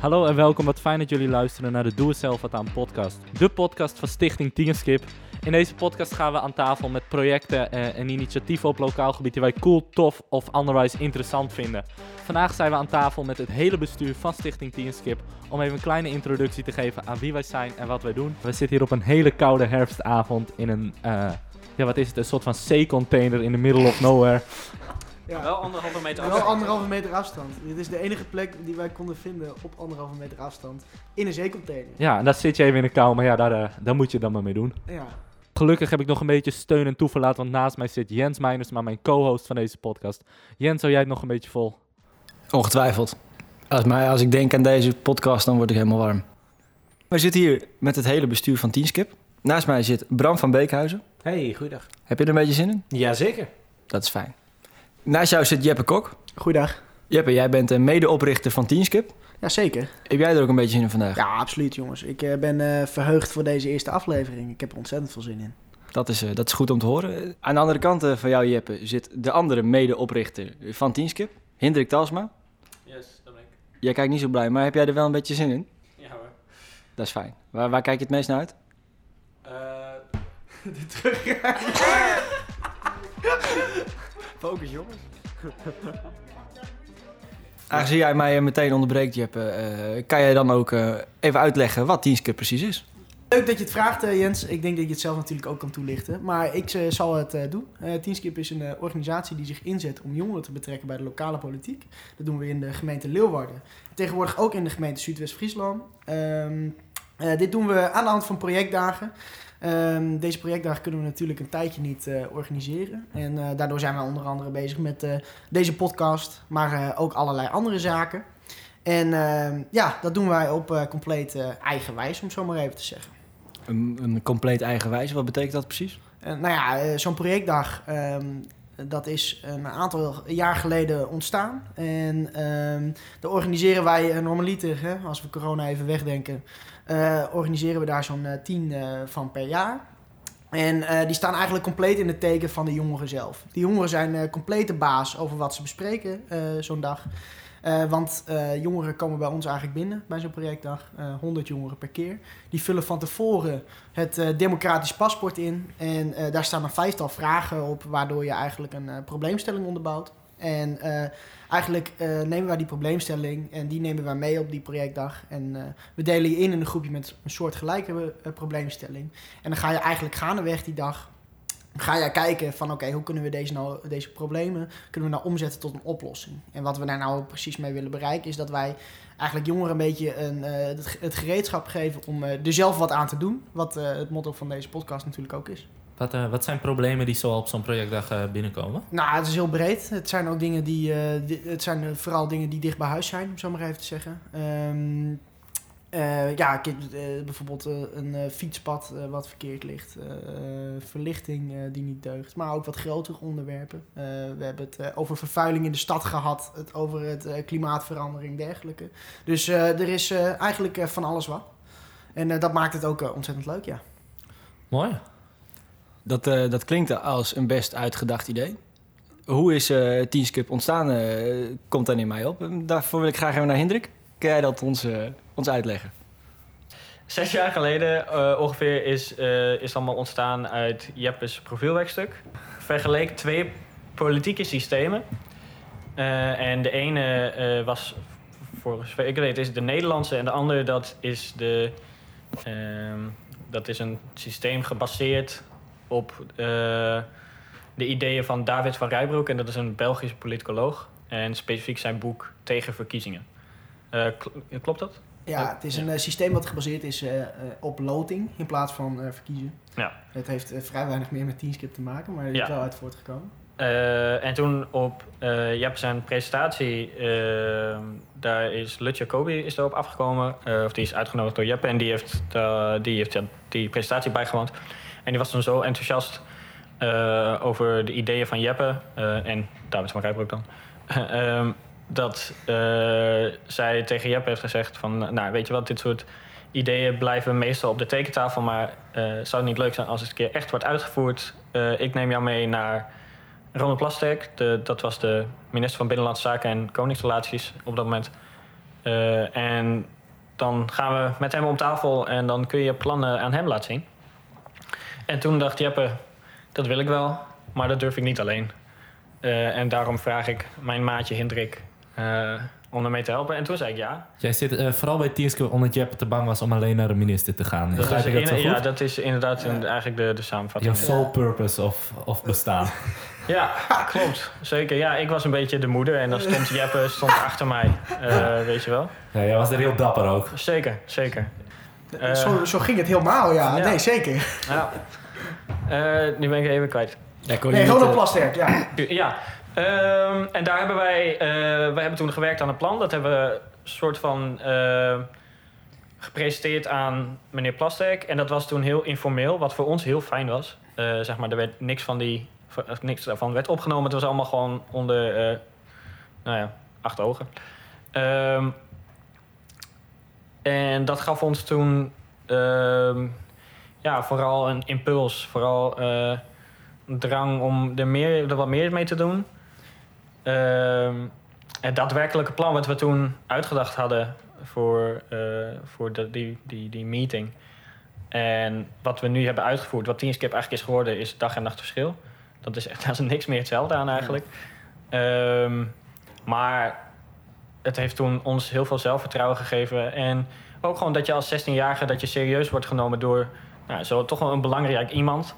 Hallo en welkom. Wat fijn dat jullie luisteren naar de Doe Het Zelf Wat Aan podcast. De podcast van Stichting Tienerskip. In deze podcast gaan we aan tafel met projecten eh, en initiatieven op lokaal gebied die wij cool, tof of anderwijs interessant vinden. Vandaag zijn we aan tafel met het hele bestuur van Stichting Tienerskip om even een kleine introductie te geven aan wie wij zijn en wat wij doen. We zitten hier op een hele koude herfstavond in een, eh, ja wat is het, een soort van C-container in the middle of nowhere. Ja. Wel anderhalve meter Wel afstand. anderhalve meter afstand. Dit is de enige plek die wij konden vinden op anderhalve meter afstand. In een zeecontainer. Ja, en daar zit je even in de kou, maar ja, daar, eh, daar moet je dan maar mee doen. Ja. Gelukkig heb ik nog een beetje steun en toeverlaat, want naast mij zit Jens Meijners, maar mijn co-host van deze podcast. Jens, hou jij het nog een beetje vol? Ongetwijfeld. Als, mij, als ik denk aan deze podcast, dan word ik helemaal warm. We zitten hier met het hele bestuur van Teamskip. Naast mij zit Bram van Beekhuizen. Hey, goeiedag. Heb je er een beetje zin in? Jazeker. Dat is fijn. Naast jou zit Jeppe Kok. Goeiedag. Jeppe, jij bent een medeoprichter van Teamskip. Ja, zeker. Heb jij er ook een beetje zin in vandaag? Ja, absoluut jongens. Ik eh, ben eh, verheugd voor deze eerste aflevering. Ik heb er ontzettend veel zin in. Dat, is, eh, dat is goed om te horen. Aan de andere kant eh, van jou, Jeppe, zit de andere medeoprichter van Teamskip. Hendrik Talsma. Yes, dat ben ik. Jij kijkt niet zo blij, maar heb jij er wel een beetje zin in? Ja hoor. Dat is fijn. Waar, waar kijk je het meest naar uit? Focus, jongens. Aangezien jij mij eh, meteen onderbreekt, Jeppe, eh, kan jij dan ook eh, even uitleggen wat Teamskip precies is? Leuk dat je het vraagt, eh, Jens. Ik denk dat je het zelf natuurlijk ook kan toelichten. Maar ik eh, zal het eh, doen. Eh Teamskip is een eh, organisatie die zich inzet om jongeren te betrekken bij de lokale politiek. Dat doen we in de gemeente Leeuwarden. Tegenwoordig ook in de gemeente Zuidwest-Friesland. Ehm, eh, dit doen we aan de hand van projectdagen. Ehm, deze projectdagen kunnen we natuurlijk een tijdje niet eh, organiseren. En eh, daardoor zijn we onder andere bezig met eh, deze podcast, maar ook allerlei andere zaken. En ehm, ja, dat doen wij op compleet eigen wijze, om het zo maar even te zeggen. Een, een compleet eigenwijze, wat betekent dat precies? Nou ja, zo'n projectdag, ehm, dat is een aantal jaar geleden ontstaan. En ehm daar organiseren wij normaliter, hè, als we corona even wegdenken, eh, organiseren we daar zo'n eh, tien eh, van per jaar. En die staan eigenlijk compleet in het teken van de jongeren zelf. Die jongeren zijn compleet de baas over wat ze bespreken zo'n dag. Want jongeren komen bij ons eigenlijk binnen bij zo'n projectdag. eh 100 jongeren per keer. Die vullen van tevoren het democratisch paspoort in. En daar staan een vijftal vragen op, waardoor je eigenlijk een probleemstelling onderbouwt. En eigenlijk eh, nemen wij die probleemstelling en die nemen wij mee op die projectdag. En eh, we delen je in in een groepje met een soort gelijke eh, probleemstelling. En dan ga je eigenlijk gaandeweg die dag, ga je kijken van oké, hoe kunnen we deze, nou, deze problemen kunnen we nou omzetten tot een oplossing. En wat we daar nou precies mee willen bereiken is dat wij eigenlijk jongeren een beetje een, het, gereedschap geven om er zelf wat aan te doen. Wat het motto van deze podcast natuurlijk ook is. Wat, eh, wat zijn problemen die zo op zo'n projectdag eh, binnenkomen? Nou, het is heel breed. Het zijn ook dingen die, eh, het zijn vooral dingen die dicht bij huis zijn, om zo maar even te zeggen. Ehm, eh, ja, kijk, eh, bijvoorbeeld een fietspad wat verkeerd ligt, verlichting die niet deugt, maar ook wat grotere onderwerpen. We hebben het over vervuiling in de stad gehad, het over het klimaatverandering, dergelijke. Dus er is eigenlijk van alles wat. En dat maakt het ook ontzettend leuk, ja. Mooi. Dat, eh, dat klinkt als een best uitgedacht idee. Hoe is eh Teamskip ontstaan? eh, komt dan in mij op. En Daarvoor wil ik graag even naar Hendrik. Kan jij dat ons, ons uitleggen? Zes jaar geleden ongeveer is, is allemaal ontstaan uit Jeppe's profielwerkstuk. Vergeleek twee politieke systemen. En de ene was, voor ik weet, is de Nederlandse. En de andere dat is, de, ehm, dat is een systeem gebaseerd op eh, de ideeën van David van Rijbroek. En dat is een Belgische politicoloog. En specifiek zijn boek Tegen verkiezingen. Eh, kl- klopt dat? Ja, het is een eh, systeem wat gebaseerd is op loting in plaats van verkiezen. Ja. Het heeft vrij weinig meer met Teamskip te maken, maar er is wel uit voortgekomen. En toen op Jep zijn presentatie, eh, daar is Lut Jacobi is daarop afgekomen. of die is uitgenodigd door Jeppe en die heeft, die, heeft die presentatie bijgewoond. En die was toen zo enthousiast eh, over de ideeën van Jeppe eh, en David van Rijbroek dan. Ehm, dat eh, zij tegen Jeppe heeft gezegd van, nou weet je wat, dit soort ideeën blijven meestal op de tekentafel. Maar zou het niet leuk zijn als het een keer echt wordt uitgevoerd? Ik neem jou mee naar Ronald Plasterk, de, dat was de minister van Binnenlandse Zaken en Koningsrelaties op dat moment. En dan gaan we met hem om tafel en dan kun je plannen aan hem laten zien. En toen dacht Jeppe, dat wil ik wel, maar dat durf ik niet alleen. Eh, en daarom vraag ik mijn maatje Hendrik eh, om ermee te helpen. En toen zei ik ja. Jij zit eh, vooral bij Teamscape omdat Jeppe te bang was om alleen naar de minister te gaan. Begrijp is ik dat zo goed? ja, dat is inderdaad een- eigenlijk de, de samenvatting. Jouw sole purpose of, of bestaan. Ja, klopt. Zeker. Ja, ik was een beetje de moeder en dan stond Jeppe stond achter mij. eh, weet je wel? Ja, jij was er heel dapper ook. Zeker, zeker. Eh, zo, zo ging het helemaal, ja. ja. Nee, zeker. Ja. Eh, nu ben ik even kwijt. Ja, Nee, Ronald eh, Plasterk, ja. Ja, ehm, en daar hebben wij, eh, wij hebben toen gewerkt aan een plan. Dat hebben we een soort van gepresenteerd aan meneer Plasterk. En dat was toen heel informeel, wat voor ons heel fijn was. Eh, zeg maar, er werd niks van die, niks daarvan werd opgenomen. Het was allemaal gewoon onder, eh, nou ja, acht ogen. Ehm, en dat gaf ons toen ehm, ja, vooral een impuls, vooral eh, een drang om er, meer, er wat meer mee te doen. Ehm, het daadwerkelijke plan wat we toen uitgedacht hadden voor, eh, voor de, die, die, die meeting. En wat we nu hebben uitgevoerd, wat Teamskip eigenlijk is geworden, is dag en nacht verschil. Dat is echt daar is niks meer hetzelfde aan eigenlijk. Ehm, maar het heeft toen ons heel veel zelfvertrouwen gegeven. En ook gewoon dat je als 16-jarige dat je serieus wordt genomen door zo toch wel een belangrijk iemand.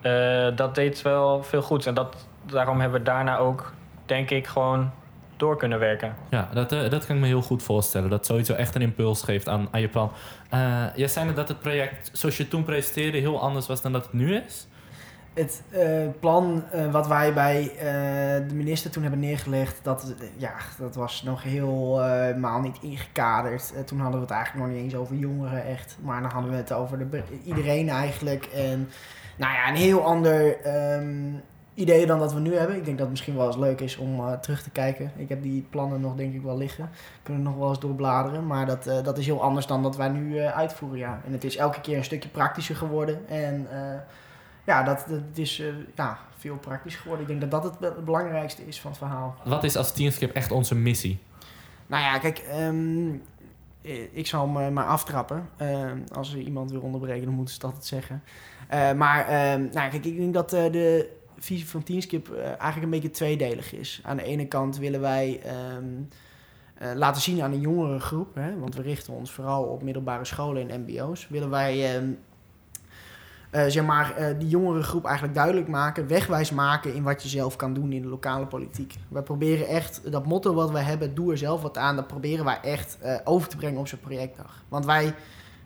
Eh, dat deed wel veel goed. En dat, daarom hebben we daarna ook, denk ik, gewoon door kunnen werken. Ja, dat, eh, dat kan ik me heel goed voorstellen. Dat sowieso echt een impuls geeft aan, aan je. Eh jij zei net dat het project, zoals je toen presenteerde, heel anders was dan dat het nu is. Het eh, plan eh, wat wij bij eh, de minister toen hebben neergelegd, dat, ja, dat was nog helemaal niet ingekaderd. Toen hadden we het eigenlijk nog niet eens over jongeren echt. Maar dan hadden we het over de, iedereen eigenlijk. En nou ja, een heel ander ehm, idee dan dat we nu hebben. Ik denk dat het misschien wel eens leuk is om terug te kijken. Ik heb die plannen nog denk ik wel liggen. Kunnen nog wel eens doorbladeren. Maar dat, dat is heel anders dan dat wij nu uitvoeren, ja. En het is elke keer een stukje praktischer geworden. En... ja, dat, dat is eh, ja, veel praktisch geworden. Ik denk dat dat het be- het belangrijkste is van het verhaal. Wat is als Teamskip echt onze missie? Nou ja, kijk, ehm, eh, ik zal me maar aftrappen. Ehm, als er iemand wil onderbreken, dan moeten ze dat het zeggen. Eh, maar ehm, nou, kijk, ik denk dat de visie van Teamskip eh, eigenlijk een beetje tweedelig is. Aan de ene kant willen wij laten zien aan een jongere groep, hè, want we richten ons vooral op middelbare scholen en mbo's, willen wij zeg maar, eh, die jongere groep eigenlijk duidelijk maken, wegwijs maken in wat je zelf kan doen in de lokale politiek. Wij proberen echt, dat motto wat wij hebben, doe er zelf wat aan, dat proberen wij echt eh, over te brengen op zo'n projectdag. Want wij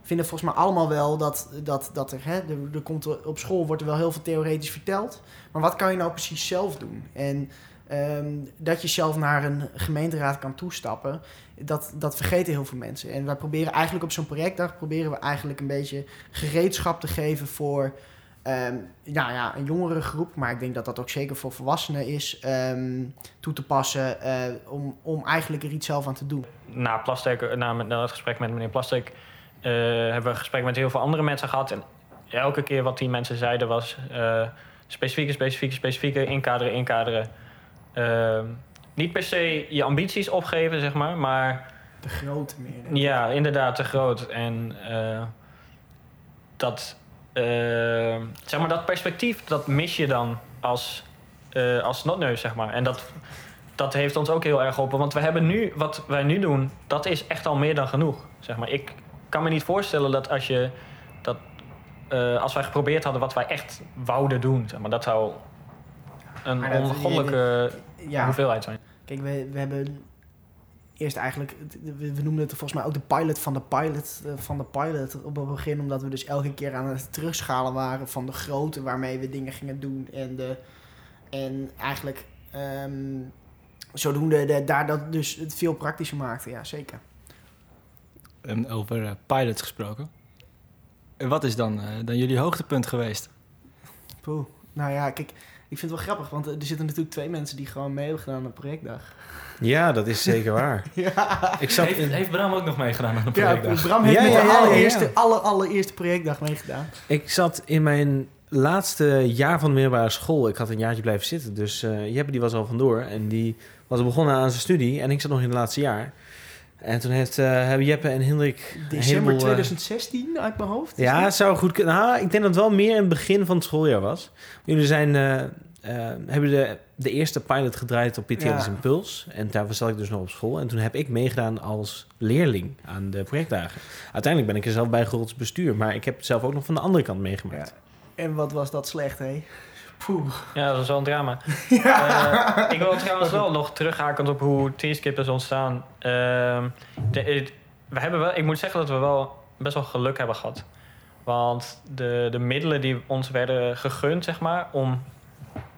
vinden volgens mij allemaal wel dat, dat, dat er, hè, er, komt op school wordt er wel heel veel theoretisch verteld, maar wat kan je nou precies zelf doen? En ehm, dat je zelf naar een gemeenteraad kan toestappen, dat, dat vergeten heel veel mensen. En wij proberen eigenlijk op zo'n projectdag, proberen we eigenlijk een beetje gereedschap te geven voor ehm, ja, ja, een jongere groep, maar ik denk dat dat ook zeker voor volwassenen is, ehm, toe te passen eh, om, om eigenlijk er iets zelf aan te doen. Na, Plastic, na, na het gesprek met meneer Plastic eh, hebben we een gesprek met heel veel andere mensen gehad. En elke keer wat die mensen zeiden was eh, specifieke, specifieke, specifieke, inkaderen, inkaderen. Ehm, niet per se je ambities opgeven, zeg maar, maar De grote meer. Ja, inderdaad, te groot. En eh, dat, eh, zeg maar, dat perspectief, dat mis je dan als, eh als snotneus, zeg maar. En dat, dat heeft ons ook heel erg geholpen. Want we hebben nu, wat wij nu doen, dat is echt al meer dan genoeg. Zeg maar. Ik kan me niet voorstellen dat als je dat, eh, als wij geprobeerd hadden wat wij echt wouden doen, zeg maar, dat zou een ongoddelijke Ja, hoeveelheid zijn. kijk, we, we hebben eerst eigenlijk, we, we noemden het volgens mij ook de pilot van de pilot eh, van de pilot op het begin, omdat we dus elke keer aan het terugschalen waren van de grootte waarmee we dingen gingen doen en de en eigenlijk ehm, zodoende de, daar dat dus het veel praktischer maakte, ja zeker. En over eh, pilots gesproken. En wat is dan, eh, dan jullie hoogtepunt geweest? Poeh. Nou ja, kijk, ik vind het wel grappig, want er zitten natuurlijk twee mensen die gewoon mee hebben gedaan aan de projectdag. Ja, dat is zeker waar. Ja, Ik zat Heeft, in, heeft Bram ook nog meegedaan aan de ja projectdag? Bram heeft Ja, met ja, de ja, ja, allereerste, ja. Alle, allereerste projectdag meegedaan. ik zat in mijn laatste jaar van de middelbare school. Ik had een jaartje blijven zitten. Dus eh Jeppe die was al vandoor. En die was begonnen aan zijn studie. En ik zat nog in het laatste jaar. En toen heeft, eh, hebben Jeppe en Hendrik... December heleboel, eh, 2016 uit mijn hoofd. Ja, dat? zou goed kunnen. Nou, ik denk dat het wel meer in het begin van het schooljaar was. Jullie zijn, eh, hebben de, de eerste pilot gedraaid op PTL's Ja. Impuls. En daar zat ik dus nog op school. En toen heb ik meegedaan als leerling aan de projectdagen. Uiteindelijk ben ik er zelf bij gerold als bestuur. Maar ik heb het zelf ook nog van de andere kant meegemaakt. En wat was dat slecht, hé? Poeh. Ja, dat is wel een drama. Eh, ik wil trouwens wel nog terughakend op hoe T-Skip is ontstaan. Ehm, de, het- we hebben wel, ik moet zeggen dat we wel best wel geluk hebben gehad. Want de, de middelen die ons werden gegund, zeg maar, om...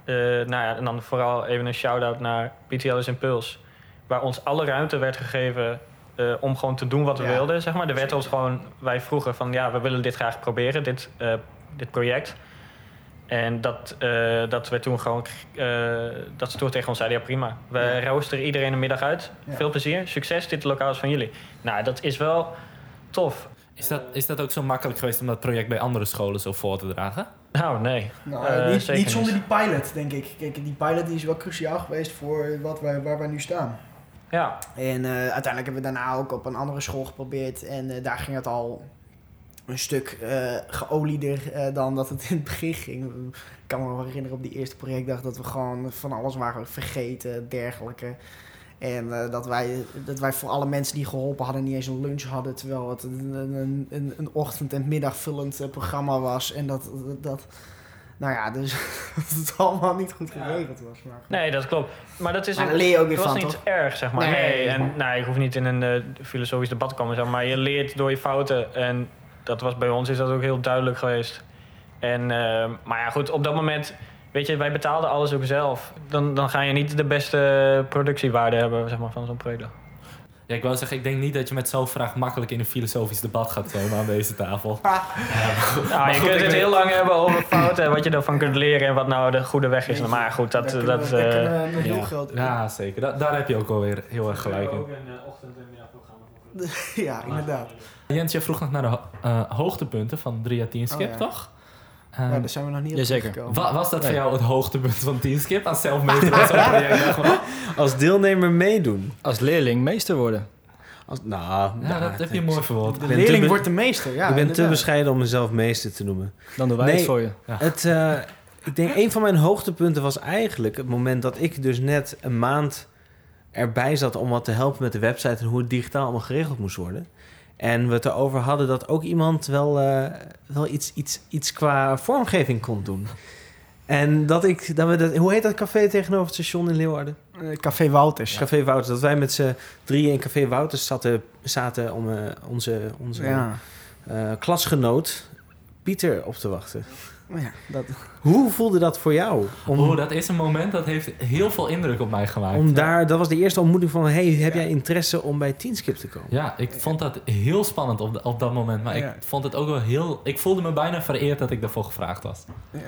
eh, nou ja, en dan vooral even een shout-out naar PTL's Impuls. Waar ons alle ruimte werd gegeven eh, om gewoon te doen wat we Ja. wilden, zeg maar. Er werd ons gewoon... Wij vroegen van, ja, we willen dit graag proberen, dit, eh, dit project. En dat, eh, dat we toen gewoon, eh, dat ze toen tegen ons zeiden, ja prima. We Ja. roosteren iedereen een middag uit. Ja. Veel plezier, succes, dit lokaal is van jullie. Nou, dat is wel tof. Is dat, is dat ook zo makkelijk geweest om dat project bij andere scholen zo voor te dragen? Nou, nee. Nou, Eh, niet, zonder die pilot, denk ik. Kijk, die pilot die is wel cruciaal geweest voor wat wij, waar wij nu staan. Ja, En eh, uiteindelijk hebben we daarna ook op een andere school geprobeerd. En eh, daar ging het al een stuk eh geolieder eh, dan dat het in het begin ging. Ik kan me nog wel herinneren op die eerste projectdag dat we gewoon van alles waren vergeten, dergelijke. En eh, dat, wij, dat wij voor alle mensen die geholpen hadden niet eens een lunch hadden. Terwijl het een, een, een, een ochtend- en middagvullend programma was. En dat, dat, nou ja, dus dat het allemaal niet goed geregeld was. Maar, nee, dat klopt. Maar dat is maar ook- daar leer je ook weer Het was van, niet toch? erg, zeg maar. Nee. Nee, en nou, je hoeft niet in een filosofisch debat te komen, zeg maar. Je leert door je fouten. En dat was bij ons is dat ook heel duidelijk geweest. En, eh, maar ja, goed, op dat moment, weet je, wij betaalden alles ook zelf. Dan, dan ga je niet de beste productiewaarde hebben, zeg maar, van zo'n project. Ja, ik wou zeggen, ik denk niet dat je met zo'n vraag makkelijk in een filosofisch debat gaat komen aan deze tafel. Nou, je goed, kunt het weet- heel lang hebben over fouten en wat je ervan kunt leren en wat nou de goede weg is. Maar goed, dat... Daar kunnen dat we- daar eh, kunnen we nog heel ja. groot... Ja, zeker. Da- daar heb je ook alweer heel erg gelijk in. een ochtend- en middagprogramma. ja, inderdaad. Jens, je vroeg nog naar de ho- eh, hoogtepunten van 3 à 10 skip, Oh, ja. toch? Eh, Ja, daar zijn we nog niet op Jazeker. teruggekomen. wa- was dat voor jou het hoogtepunt van 10 skip? Aan zelf meten met zo'n project? Dacht van, Als deelnemer meedoen. Als leerling meester worden. Als, nou, Ja, nou, dat heb je mooi verwoord. De leerling wordt de meester, ja. ik ben te bescheiden om mezelf meester te noemen. Dan doen wij Nee. het voor je. Het, eh, ik denk, een van mijn hoogtepunten was eigenlijk het moment dat ik dus net een maand erbij zat om wat te helpen met de website en hoe het digitaal allemaal geregeld moest worden. En we het erover hadden dat ook iemand wel, eh, wel iets, iets, iets qua vormgeving kon doen. En dat ik, dat we dat, hoe heet dat café tegenover het station in Leeuwarden? Eh, Café Wouters. Café Wouters. Dat wij met z'n drieën in Café Wouters zaten, zaten om eh, onze, onze Ja. klasgenoot Pieter op te wachten. Ja, dat, Hoe voelde dat voor jou? Om, Oh, dat is een moment dat heeft heel veel indruk op mij gemaakt. om daar, dat was de eerste ontmoeting van... hey, heb jij interesse om bij Teenskip te komen? Ja, ik vond dat heel spannend op, de- op dat moment. Maar Ja. ik vond het ook wel heel... Ik voelde me bijna vereerd dat ik daarvoor gevraagd was. ja,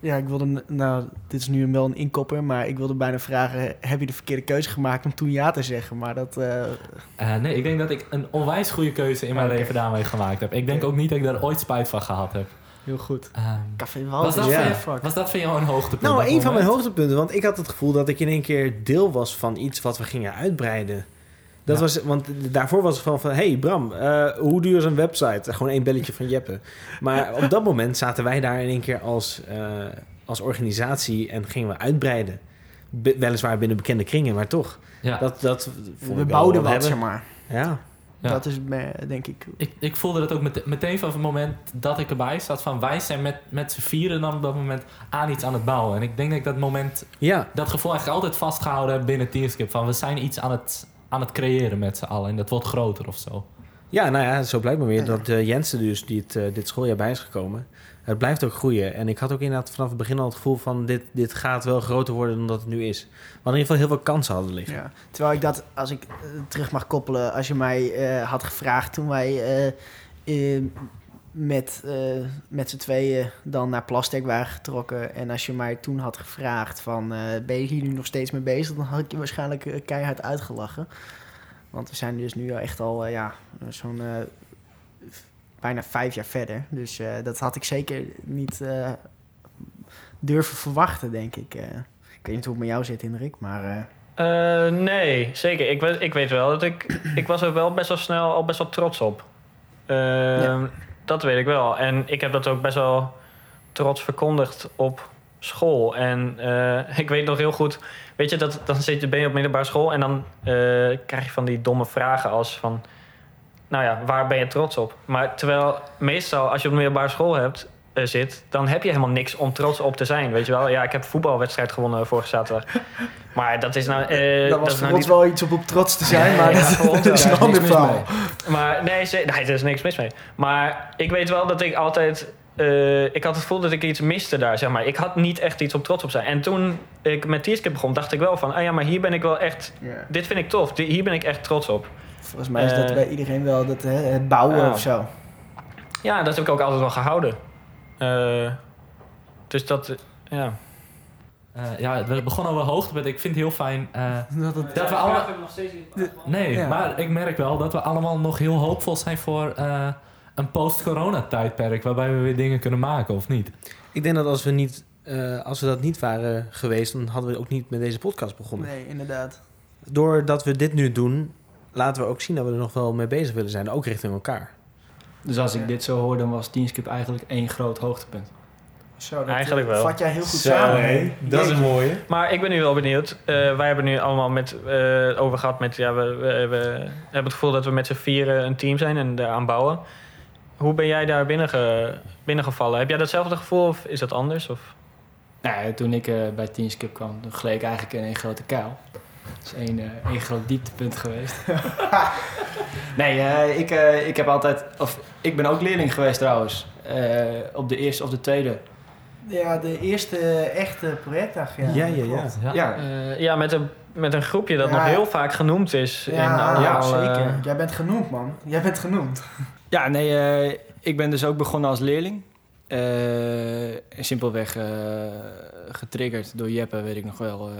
ja, ik wilde... Nou, dit is nu wel een inkopper, maar ik wilde bijna vragen... Heb je de verkeerde keuze gemaakt om toen ja te zeggen? Maar dat... eh, Eh, nee, ik denk dat ik een onwijs goede keuze in mijn leven daarmee gemaakt heb. Ik denk ook niet dat ik daar ooit spijt van gehad heb. Heel goed. Ehm, Café was, dat ja. was voor jou een hoogtepunt? Nou, een van mijn hoogtepunten. Want ik had het gevoel dat ik in één keer deel was van iets wat we gingen uitbreiden. Dat Ja. was, want daarvoor was het van, van hey Bram, eh, hoe duur is een website? Gewoon één belletje van Jeppe. Maar op dat moment zaten wij daar in één keer als, eh, als organisatie en gingen we uitbreiden. Be- weliswaar binnen bekende kringen, maar toch. Ja, Dat, dat We bouwden wat, hebben. zeg maar. Ja. Ja. Dat is me- denk ik... ik, ik voelde dat ook met, meteen van het moment dat ik erbij zat. Van wij zijn met, met z'n vieren dan op dat moment aan iets aan het bouwen. En ik denk dat ik dat moment, ja, dat gevoel eigenlijk altijd vastgehouden heb binnen Teamskip. Van we zijn iets aan het, aan het creëren met z'n allen. En dat wordt groter of zo. Ja, nou ja, zo blijkt maar weer Ja. dat uh, Jensen dus, die het, eh, dit schooljaar bij is gekomen, het blijft ook groeien. En ik had ook inderdaad vanaf het begin al het gevoel van dit, dit gaat wel groter worden dan dat het nu is. Maar in ieder geval heel veel kansen hadden liggen. Ja. Terwijl ik dat, als ik eh, terug mag koppelen, als je mij had gevraagd toen wij met, met z'n tweeën dan naar Plastic waren getrokken. En als je mij toen had gevraagd van ben je hier nu nog steeds mee bezig, dan had ik je waarschijnlijk keihard uitgelachen. Want we zijn dus nu echt al eh, ja, zo'n eh, bijna vijf jaar verder. Dus eh, dat had ik zeker niet durven verwachten, denk ik. ik weet niet hoe het met jou zit, Hendrik, maar... nee, zeker. Ik weet, ik weet wel dat ik... Ik was er wel best wel snel al best wel trots op. Ehm, Ja. Dat weet ik wel. En ik heb dat ook best wel trots verkondigd op school. En ik weet nog heel goed... Weet je, dat, dan zit je, ben je op middelbare school... en dan eh, krijg je van die domme vragen als van... Nou ja, waar ben je trots op? Maar terwijl meestal als je op middelbare school hebt, eh, zit... dan heb je helemaal niks om trots op te zijn. Weet je wel? Ja, ik heb een voetbalwedstrijd gewonnen vorige zaterdag. Maar dat is nou... eh, dat was voor nou ons wel iets om op trots te zijn, maar ja, dat, dat is een ander verhaal. Maar nee, nee, er is niks mis mee. Maar ik weet wel dat ik altijd... eh, ik had het gevoel dat ik iets miste daar, zeg maar. Ik had niet echt iets om trots op te zijn. En toen ik met Tierskip begon, dacht ik wel van... Ah ja, maar hier ben ik wel echt... Dit vind ik tof. Hier ben ik echt trots op. Volgens mij is dat Eh, bij iedereen wel dat, hè, het bouwen of zo. Ja, dat heb ik ook altijd wel gehouden. Eh, dus dat... ja. Eh, ja, we begonnen over hoogtepunt. Ik vind het heel fijn eh, Dat het, dat we allemaal... nog steeds Nee, Ja. maar ik merk wel dat we allemaal nog heel hoopvol zijn voor eh, een post-corona-tijdperk... waarbij we weer dingen kunnen maken, of niet? Ik denk dat als we, niet, eh, als we dat niet waren geweest, dan hadden we ook niet met deze podcast begonnen. nee, inderdaad. Doordat we dit nu doen, laten we ook zien dat we er nog wel mee bezig willen zijn, ook richting elkaar. Dus als ik dit zo hoor, dan was Teamskip eigenlijk één groot hoogtepunt. Zo, dat, Eigenlijk eh, wel. vat jij heel goed Zo, samen. Dat is een mooie. Maar ik ben nu wel benieuwd. Eh, wij hebben nu allemaal met, eh, over gehad met... Ja, we, we, we hebben het gevoel dat we met z'n vieren een team zijn en daaraan bouwen. Hoe ben jij daar binnenge, binnengevallen? Heb jij datzelfde gevoel of is dat anders? Of? Nou, ja, toen ik eh, bij Teamskip kwam, toen gleed ik eigenlijk in één grote kuil. Dat is één, eh, één groot dieptepunt geweest. nee, eh, ik, eh, ik heb altijd... Of, ik ben ook leerling geweest trouwens. Eh, op de eerste of de tweede. Ja, de eerste echte projectdag. Ja, Ja, ja, ja. Ja, Eh, ja, met een, met een groepje dat Ja. nog heel vaak genoemd is. in Ja, allemaal, ja, eh, zeker. Jij bent genoemd, man. Jij bent genoemd. Ja, nee, eh, ik ben dus ook begonnen als leerling. Eh, simpelweg eh, getriggerd door Jeppe, weet ik nog wel, eh,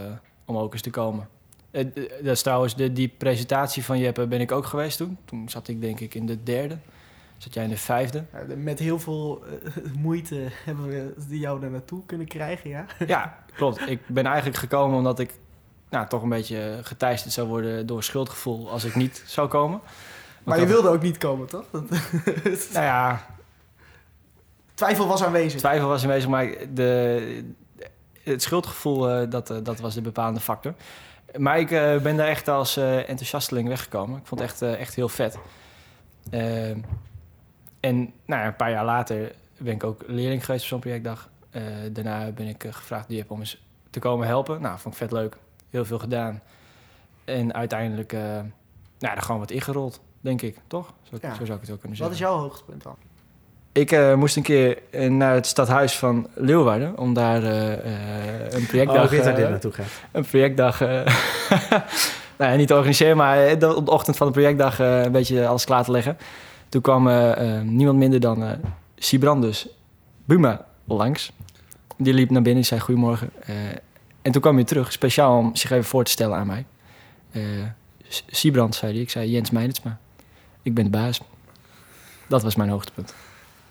om ook eens te komen. Eh, dat is trouwens, de, die presentatie van Jeppe ben ik ook geweest toen. Toen zat ik denk ik in de derde. Zat jij in de vijfde? Met heel veel eh, moeite hebben we jou daar naartoe kunnen krijgen, ja. Ja, klopt. Ik ben eigenlijk gekomen omdat ik nou, toch een beetje geteisterd zou worden door schuldgevoel als ik niet zou komen. Maar je wilde ook niet komen, toch? Nou ja, Twijfel was aanwezig. Twijfel was aanwezig, maar de, het schuldgevoel, eh, dat, eh, dat was de bepalende factor. Maar ik eh, ben daar echt als enthousiasteling weggekomen. Ik vond het echt, echt heel vet. Eh, en nou ja, een paar jaar later ben ik ook leerling geweest op zo'n projectdag. Daarna ben ik gevraagd door Jip om eens te komen helpen. Nou, vond ik vet leuk. Heel veel gedaan. En uiteindelijk, eh nou, er gewoon wat ingerold, denk ik. Toch? Zo, Ja. zo zou ik het ook kunnen Wat zeggen. is jouw hoogtepunt dan? Ik eh, moest een keer eh, naar het stadhuis van Leeuwarden om daar eh, eh, een Oh, projectdag, eh, dit naartoe gaat. een projectdag eh, nou ja, niet te organiseren, maar de, op de ochtend van de projectdag eh, een beetje alles klaar te leggen. Toen kwam niemand minder dan eh Sibrandus Buma langs. Die liep naar binnen en zei goedemorgen. Eh, en toen kwam hij terug, speciaal om zich even voor te stellen aan mij. Eh S- Sibrand, zei hij. Ik zei Jens Meinertsma. Ik ben de baas. Dat was mijn hoogtepunt.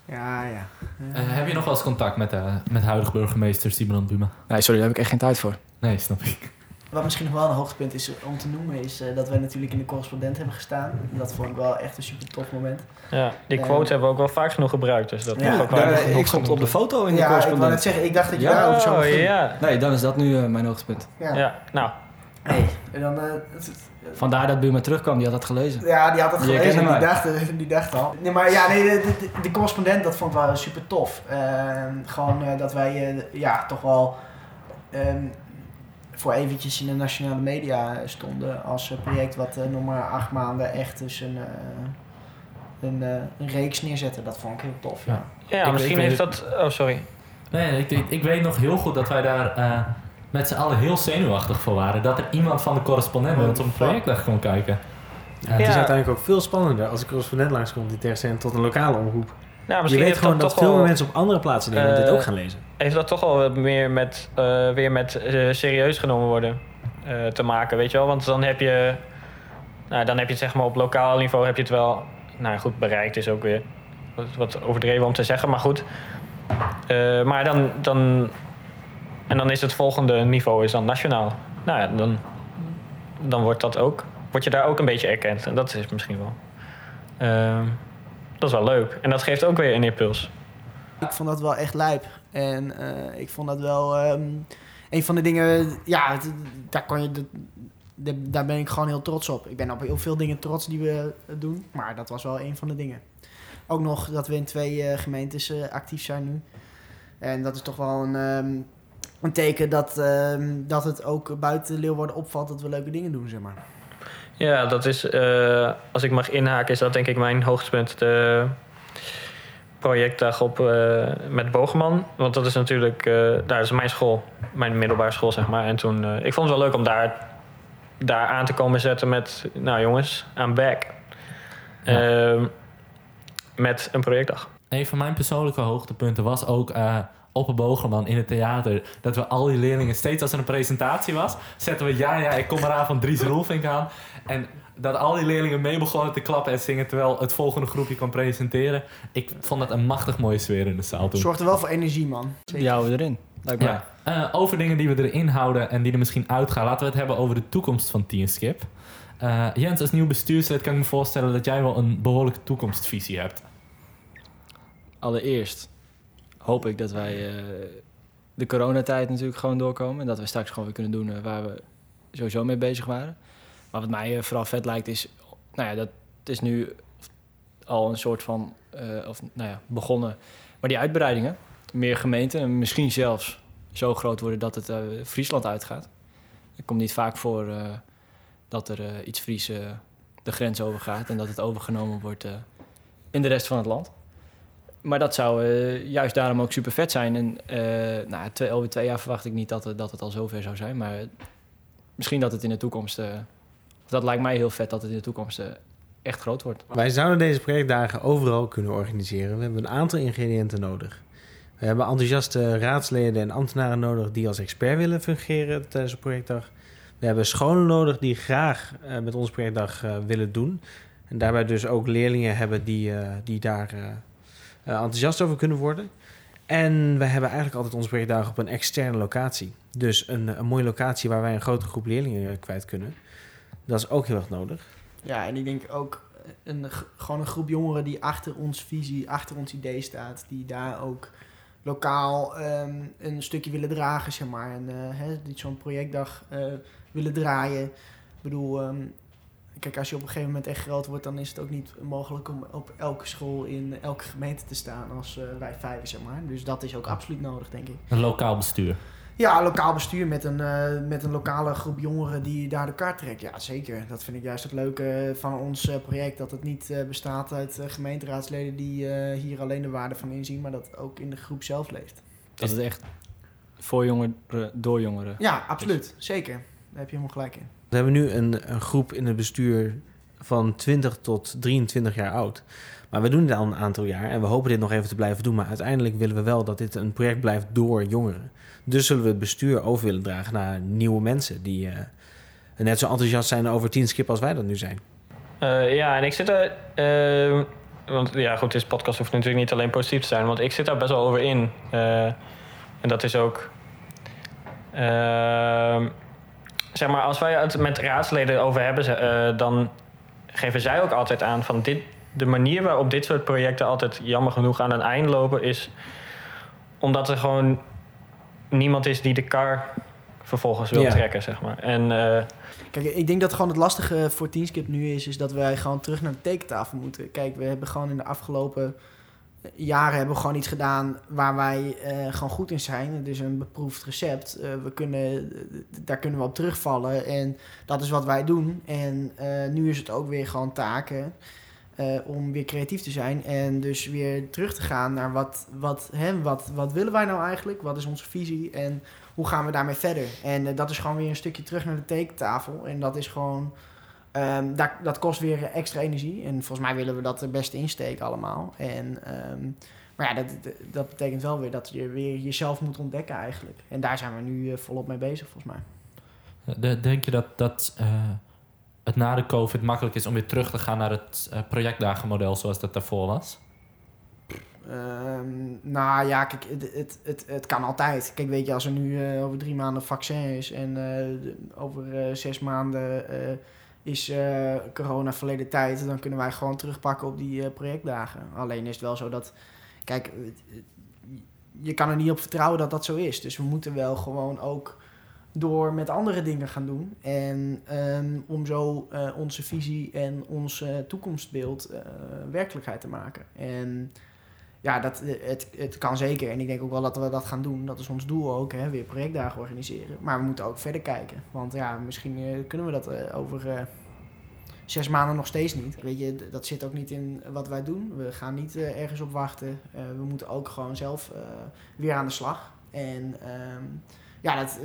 Ja, ja. Eh, heb je nog wel eens contact met, uh, met huidige burgemeester Simon Buma? Nee, sorry, daar heb ik echt geen tijd voor. Nee, snap ik. Wat misschien nog wel een hoogtepunt is om te noemen, is eh, dat wij natuurlijk in de correspondent hebben gestaan. Dat vond ik wel echt een super tof moment. Ja, die Eh, quote hebben we ook wel vaak genoeg gebruikt. Dus dat Ja, mag ook wel even ik stond op de foto in de ja, ik correspondent. zeggen, ik dacht dat je Ja, daarover zou worden. Oh, ja. Nee, dan is dat nu eh, mijn hoogtepunt. Ja. ja. Nou, Hey, en dan, eh, het- het- Vandaar dat Buma terugkwam, die had dat gelezen. ja, die had het Je gelezen en die dacht, die dacht al. Nee, maar ja, nee, de, de, de correspondent, dat vond ik wel super tof. Ehm, gewoon eh, dat wij eh, ja, toch wel ehm, voor eventjes in de nationale media stonden als eh, project wat eh, nog maar acht maanden echt dus een, eh, een, eh, een reeks neerzetten. Dat vond ik heel tof. Ja. Ja. ja, misschien heeft dat... Oh, sorry. Nee, ik, ik, ik weet nog heel goed dat wij daar eh, met z'n allen heel zenuwachtig voor waren. Dat er iemand van de correspondent met ons op een projectdag kon kijken. Eh, Het is Ja. uiteindelijk ook veel spannender als een correspondent langskomt in tegenstelling tot een lokale omroep. Nou, Je weet gewoon dat veel meer mensen op andere plaatsen in Nederland dit Eh, ook gaan lezen. heeft dat toch wel wat meer met, eh, weer met eh, serieus genomen worden te maken, weet je wel? Want dan heb je, nou, dan heb je het zeg maar op lokaal niveau heb je het wel, nou goed bereikt is ook weer wat, wat overdreven om te zeggen, maar goed. Maar dan, dan, en dan is het volgende niveau is dan nationaal. Nou ja, dan dan wordt, dat ook, word je daar ook een beetje erkend. En dat is misschien wel. Dat is wel leuk. En dat geeft ook weer een impuls. Ik vond dat wel echt lijp. En eh, ik vond dat wel ehm, een van de dingen. Ja, daar, je, de- daar ben ik gewoon heel trots op. Ik ben op heel veel dingen trots die we eh, doen. Maar dat was wel een van de dingen. Ook nog dat we in twee eh, gemeentes actief zijn nu. En dat is toch wel een, ehm, een teken dat, ehm, dat het ook buiten Leeuwarden opvalt dat we leuke dingen doen, zeg maar. Ja, dat is, eh, als ik mag inhaken, is dat denk ik mijn hoogtepunt. De projectdag op, eh, met Bogeman. Want dat is natuurlijk, eh, daar is mijn school, mijn middelbare school, zeg maar. En toen, ik vond het wel leuk om daar, daar aan te komen zetten met, nou jongens, aan back. Ja. Ehm, met een projectdag. Een van mijn persoonlijke hoogtepunten was ook op een Bogelman in het theater. Dat we al die leerlingen, steeds als er een presentatie was, zetten we ja, ja, ik kom eraan van Dries Roelvink aan. En dat al die leerlingen mee begonnen te klappen en zingen terwijl het volgende groepje kon presenteren. Ik vond dat een machtig mooie sfeer in de zaal toen. Zorgt er wel voor energie, man. Die houden we erin. Ja. Eh, over dingen die we erin houden en die er misschien uitgaan. Laten we het hebben over de toekomst van Teamskip. Eh Jens, als nieuw bestuurslid kan ik me voorstellen dat jij wel een behoorlijke toekomstvisie hebt. Allereerst hoop ik dat wij eh, de coronatijd natuurlijk gewoon doorkomen. En dat we straks gewoon weer kunnen doen eh, waar we sowieso mee bezig waren. Maar wat mij eh, vooral vet lijkt is... Nou ja, dat is nu al een soort van... of nou ja, begonnen. Maar die uitbreidingen, meer gemeenten... en misschien zelfs zo groot worden dat het Friesland uitgaat. Het komt niet vaak voor dat er iets Fries de grens overgaat... en dat het overgenomen wordt in de rest van het land. Maar dat zou eh, juist daarom ook super vet zijn. En eh nou, twee, over twee jaar verwacht ik niet dat, het- dat het al zover zou zijn. Maar misschien dat het in de toekomst. eh, dat lijkt mij heel vet dat het in de toekomst eh, echt groot wordt. Wij zouden deze projectdagen overal kunnen organiseren. We hebben een aantal ingrediënten nodig. We hebben enthousiaste raadsleden en ambtenaren nodig die als expert willen fungeren tijdens de projectdag. We hebben scholen nodig die graag eh, met onze projectdag eh, willen doen. En daarbij dus ook leerlingen hebben die, eh, die daar eh, eh, enthousiast over kunnen worden. En we hebben eigenlijk altijd onze projectdagen op een externe locatie. Dus een, een mooie locatie waar wij een grote groep leerlingen eh, kwijt kunnen. Dat is ook heel erg nodig. Ja, en ik denk ook een, gewoon een groep jongeren die achter ons visie, achter ons idee staat. Die daar ook lokaal ehm, een stukje willen dragen, zeg maar. En eh, die zo'n projectdag eh, willen draaien. Ik bedoel, ehm, kijk, als je op een gegeven moment echt groot wordt, dan is het ook niet mogelijk om op elke school in elke gemeente te staan als eh, wij vijf, zeg maar. Dus dat is ook absoluut nodig, denk ik. Een lokaal bestuur. Ja, lokaal bestuur met een, eh, met een lokale groep jongeren die daar de kaart trekt. Ja, zeker. Dat vind ik juist het leuke van ons eh, project. Dat het niet eh, bestaat uit eh, gemeenteraadsleden die eh, hier alleen de waarde van inzien, maar dat ook in de groep zelf leeft. Dat het echt voor jongeren, door jongeren. Ja, absoluut. Zeker. Daar heb je helemaal gelijk in. We hebben nu een, een groep in het bestuur van 20 tot 23 jaar oud. Maar we doen dit al een aantal jaar en we hopen dit nog even te blijven doen. Maar uiteindelijk willen we wel dat dit een project blijft door jongeren. Dus zullen we het bestuur over willen dragen naar nieuwe mensen die eh, net zo enthousiast zijn over Teamskip als wij dat nu zijn. Eh, ja, en ik zit er. eh, want ja, goed, deze podcast hoeft natuurlijk niet alleen positief te zijn, want ik zit daar best wel over in. En dat is ook. Zeg maar, als wij het met raadsleden over hebben, eh, dan geven zij ook altijd aan van dit. De manier waarop dit soort projecten altijd jammer genoeg aan een eind lopen, is omdat er gewoon niemand is die de kar vervolgens wil Ja. trekken, zeg maar. En eh, Kijk, ik denk dat gewoon het lastige voor Teamskip nu is, is dat wij gewoon terug naar de tekentafel moeten. Kijk, we hebben gewoon in de afgelopen jaren hebben we gewoon iets gedaan waar wij eh, gewoon goed in zijn. Dus een beproefd recept. Eh, we kunnen, daar kunnen we op terugvallen en dat is wat wij doen. En eh, nu is het ook weer gewoon taken eh, om weer creatief te zijn en dus weer terug te gaan naar wat, wat, hè, wat, wat willen wij nou eigenlijk? Wat is onze visie en hoe gaan we daarmee verder? En eh, dat is gewoon weer een stukje terug naar de tekentafel. En dat is gewoon. Ehm, dat, dat kost weer extra energie. En volgens mij willen we dat er best insteken allemaal. En, ehm, maar ja, dat, dat- betekent wel weer dat je weer jezelf moet ontdekken eigenlijk. En daar zijn we nu eh, volop mee bezig volgens mij. De- Denk je dat, dat eh, het na de COVID makkelijk is om weer terug te gaan naar het eh, projectdagenmodel zoals dat daarvoor was? Ehm, nou ja, kijk, het, het, het, het kan altijd. Kijk, weet je, als er nu over drie maanden vaccin is en over zes maanden is eh, corona verleden tijd, dan kunnen wij gewoon terugpakken op die eh, projectdagen. Alleen is het wel zo dat, kijk, het- je kan er niet op vertrouwen dat dat zo is. Dus we moeten wel gewoon ook door met andere dingen gaan doen. En ehm, om zo eh, onze visie en ons eh, toekomstbeeld eh, werkelijkheid te maken. En ja, dat, eh, het, het kan zeker. En ik denk ook wel dat we dat gaan doen. Dat is ons doel ook, hè, weer projectdagen organiseren. Maar we moeten ook verder kijken. Want ja, misschien eh, kunnen we dat eh, over zes maanden nog steeds niet. Weet je, dat zit ook niet in wat wij doen. We gaan niet ergens op wachten. We moeten ook gewoon zelf weer aan de slag. En ehm, ja, dat,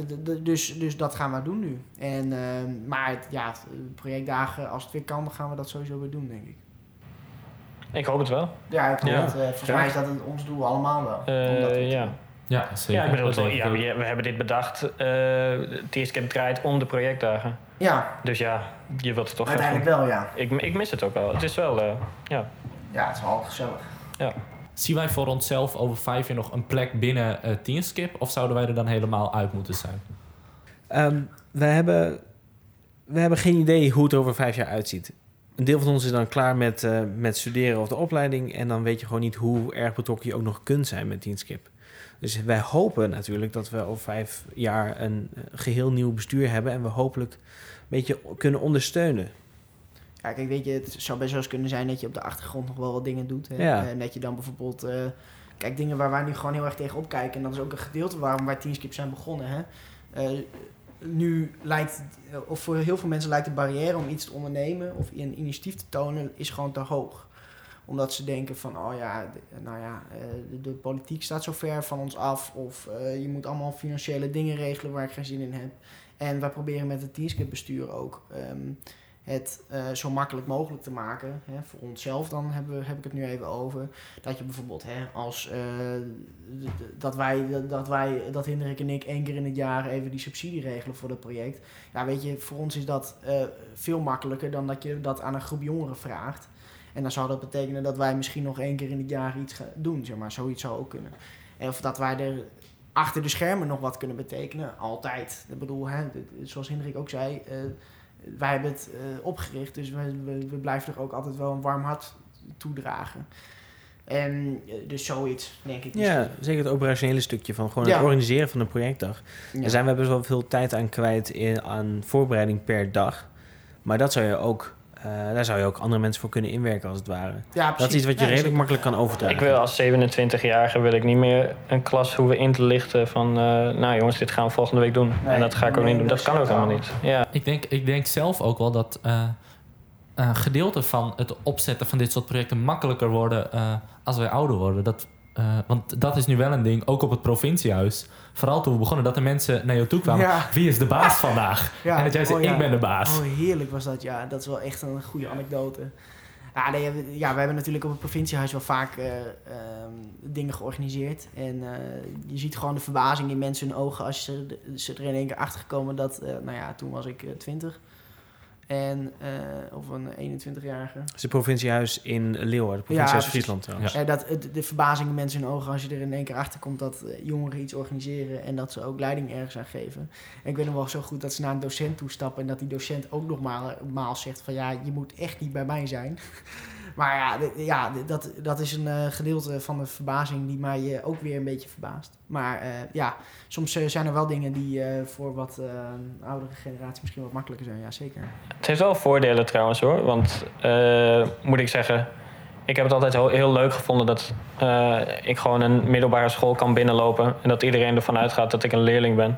dus, dus dat gaan we doen nu. En, ehm, maar ja, projectdagen, als het weer kan, dan gaan we dat sowieso weer doen, denk ik. Ik hoop het wel. Ja, ik hoop Ja. het. Eh, volgens Ja. mij is dat het- ons doel allemaal wel. Eh, ja. Ja, zeker. Ja, ik bedoel, ja, we, we hebben dit bedacht. eh het eerste keer draait om de projectdagen. Ja, Dus ja, je wilt het toch uiteindelijk wel, ja. Ik, ik mis het ook wel. Het is wel, eh, ja. Ja, het is wel gezellig. Zien wij voor onszelf over vijf jaar nog een plek binnen eh Teamskip? Of zouden wij er dan helemaal uit moeten zijn? Ehm, we, hebben, we hebben geen idee hoe het er over vijf jaar uitziet. Een deel van ons is dan klaar met, eh, met studeren of de opleiding. En dan weet je gewoon niet hoe erg betrokken je ook nog kunt zijn met Teamskip. Dus wij hopen natuurlijk dat we over vijf jaar een eh, geheel nieuw bestuur hebben. En we hopelijk een beetje kunnen ondersteunen. Ja, kijk, weet je, het zou best wel eens kunnen zijn dat je op de achtergrond nog wel wat dingen doet. Hè? Ja. En dat je dan bijvoorbeeld... eh, kijk, dingen waar wij nu gewoon heel erg tegen opkijken. En dat is ook een gedeelte waarom wij Teamskip zijn begonnen. Hè? Nu lijkt, of voor heel veel mensen lijkt de barrière om iets te ondernemen of een initiatief te tonen, is gewoon te hoog. Omdat ze denken van, oh ja, nou ja, eh, de, de politiek staat zo ver van ons af. Of eh, je moet allemaal financiële dingen regelen waar ik geen zin in heb. En wij proberen met het Teamskip bestuur ook ehm, het eh, zo makkelijk mogelijk te maken. Hè, voor onszelf dan hebben we, heb ik het nu even over. Dat je bijvoorbeeld hè, als eh, dat wij, dat wij, dat Hendrik en ik één keer in het jaar even die subsidie regelen voor dat project. Ja, weet je, voor ons is dat eh, veel makkelijker dan dat je dat aan een groep jongeren vraagt. En dan zou dat betekenen dat wij misschien nog één keer in het jaar iets gaan doen, zeg maar. Zoiets zou ook kunnen. En of dat wij er achter de schermen nog wat kunnen betekenen, altijd. Ik bedoel, hè, zoals Hendrik ook zei, wij hebben het eh, opgericht, dus we, we, we blijven er ook altijd wel een warm hart toedragen. En eh, dus zoiets, denk ik. Ja, zeker het operationele stukje van gewoon Ja. het organiseren van een projectdag. Ja. Daar zijn we best wel veel tijd aan kwijt in, aan voorbereiding per dag. Maar dat zou je ook, eh, daar zou je ook andere mensen voor kunnen inwerken als het ware. Ja, Dat is iets wat je Ja, redelijk zeker. makkelijk kan overdragen. Ik wil als 27-jarige wil ik niet meer een klas hoeven in te lichten van... eh, nou jongens, dit gaan we volgende week doen. Nee, en dat ga ik ook nee, niet doen. dat Dat kan ook helemaal niet. Ja. Ik denk, ik denk zelf ook wel dat eh, een gedeelte van het opzetten van dit soort projecten makkelijker worden eh, als wij ouder worden. Dat, eh, want dat is nu wel een ding, ook op het provinciehuis. Vooral toen we begonnen, dat de mensen naar jou toe kwamen. Ja. Wie is de baas vandaag? Ja. En dat jij zei, Oh, ja. ik ben de baas. Oh, heerlijk was dat, ja. Dat is wel echt een goede anekdote. Ja, nee, we- ja, we hebben natuurlijk op het provinciehuis wel vaak eh, ehm, dingen georganiseerd. En eh, je ziet gewoon de verbazing in mensen hun ogen als ze, ze er in één keer achter gekomen dat, nou ja, toen was ik 20. En, eh, of een 21-jarige. Het is het provinciehuis in Leeuwarden, het provinciehuis. Friesland trouwens. Eh, dat, de verbazing in mensen hun ogen als je er in één keer achter komt dat eh, jongeren iets organiseren en dat ze ook leiding ergens aan geven. En ik weet nog wel zo goed dat ze naar een docent toestappen en dat die docent ook nog maar, maal zegt van ja, je moet echt niet bij mij zijn. maar ja, ja dat, dat is een eh, gedeelte van de verbazing die mij ook weer een beetje verbaast. Maar eh, ja, soms eh, zijn er wel dingen die eh, voor wat eh, oudere generatie misschien wat makkelijker zijn. Ja, zeker. Het heeft wel voordelen trouwens hoor. Want eh, moet ik zeggen, ik heb het altijd heel, heel leuk gevonden dat eh, ik gewoon een middelbare school kan binnenlopen. En dat iedereen ervan uitgaat dat ik een leerling ben.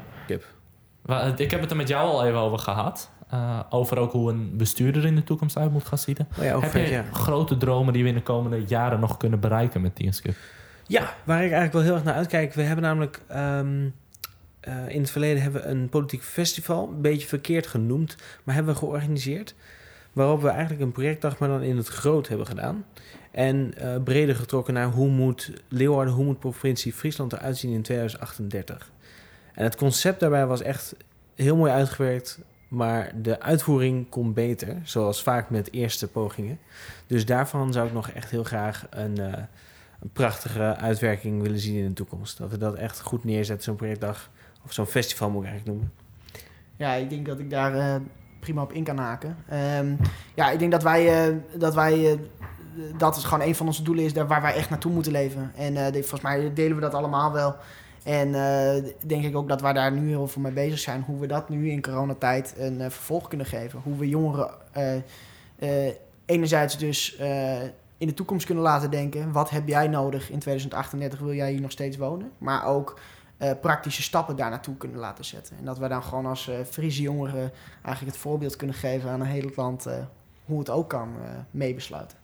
Eh, Ik heb het er met jou al even over gehad. Eh, over ook hoe een bestuurder in de toekomst uit moet gaan zien. Oh ja, Heb je grote dromen die we in de komende jaren nog kunnen bereiken met Teamskip? Ja, waar ik eigenlijk wel heel erg naar uitkijk. We hebben namelijk ehm, eh, in het verleden hebben we een politiek festival, een beetje verkeerd genoemd, maar hebben we georganiseerd. Waarop we eigenlijk een projectdag, maar dan in het groot hebben gedaan. En eh, breder getrokken naar hoe moet Leeuwarden, hoe moet provincie Friesland eruit zien in 2038. En het concept daarbij was echt heel mooi uitgewerkt, maar de uitvoering kon beter, zoals vaak met eerste pogingen. Dus daarvan zou ik nog echt heel graag een, eh, een prachtige uitwerking willen zien in de toekomst. Dat we dat echt goed neerzetten, zo'n projectdag. Of zo'n festival moet ik eigenlijk noemen. Ja, ik denk dat ik daar eh, prima op in kan haken. Ehm, ja, ik denk dat wij, eh, dat wij eh, dat is gewoon een van onze doelen is daar waar wij echt naartoe moeten leven. En volgens mij delen we dat allemaal wel. En denk ik ook dat wij daar nu heel veel mee bezig zijn. Hoe we dat nu in coronatijd een vervolg kunnen geven. Hoe we jongeren enerzijds dus in de toekomst kunnen laten denken. Wat heb jij nodig in 2038? Wil jij hier nog steeds wonen? Maar ook eh, praktische stappen daar naartoe kunnen laten zetten. En dat we dan gewoon als eh Friese jongeren eigenlijk het voorbeeld kunnen geven aan een heel land eh, hoe het ook kan eh meebesluiten.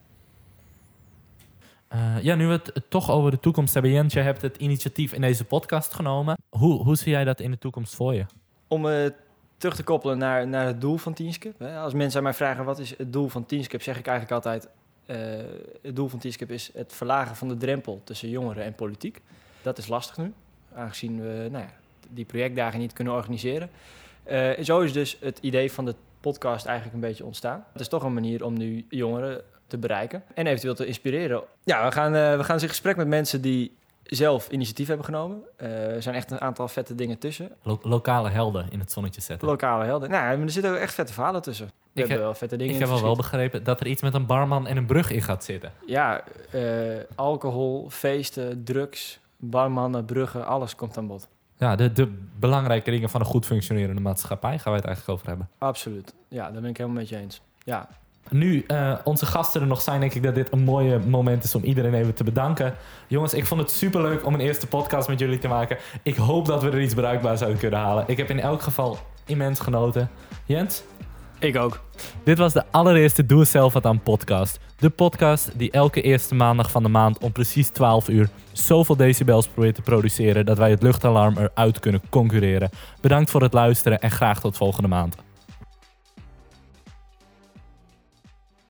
Eh, ja, nu we het toch over de toekomst hebben. Jens, jij hebt het initiatief in deze podcast genomen. Hoe, hoe zie jij dat in de toekomst voor je? Om eh, terug te koppelen naar, naar het doel van Teamskip. Hè. Als mensen aan mij vragen wat is het doel van Teamskip, zeg ik eigenlijk altijd... eh, het doel van Teamskip is het verlagen van de drempel tussen jongeren en politiek. Dat is lastig nu, aangezien we nou ja, die projectdagen niet kunnen organiseren. Eh, zo is dus het idee van de podcast eigenlijk een beetje ontstaan. Het is toch een manier om nu jongeren te bereiken en eventueel te inspireren. Ja, we gaan, eh, we gaan in gesprek met mensen die zelf initiatief hebben genomen. Eh, er zijn echt een aantal vette dingen tussen. Lo- lokale helden in het zonnetje zetten. Lokale helden. Nou, er zitten ook echt vette verhalen tussen. We Ik hebben heb- wel vette dingen Ik heb wel verschiet. begrepen dat er iets met een barman en een brug in gaat zitten. Ja, eh, alcohol, feesten, drugs, barmannen, bruggen, alles komt aan bod. Ja, de, de belangrijke dingen van een goed functionerende maatschappij gaan wij het eigenlijk over hebben. Absoluut. Ja, daar ben ik helemaal met je eens. Ja, Nu eh, onze gasten er nog zijn, denk ik dat dit een mooie moment is om iedereen even te bedanken. Jongens, ik vond het superleuk om een eerste podcast met jullie te maken. Ik hoop dat we er iets bruikbaars uit kunnen halen. Ik heb in elk geval immens genoten. Jens? ik ook. Dit was de allereerste Doe zelf wat aan podcast. De podcast die elke eerste maandag van de maand om precies 12 uur zoveel decibels probeert te produceren dat wij het luchtalarm eruit kunnen concurreren. Bedankt voor het luisteren en graag tot volgende maand.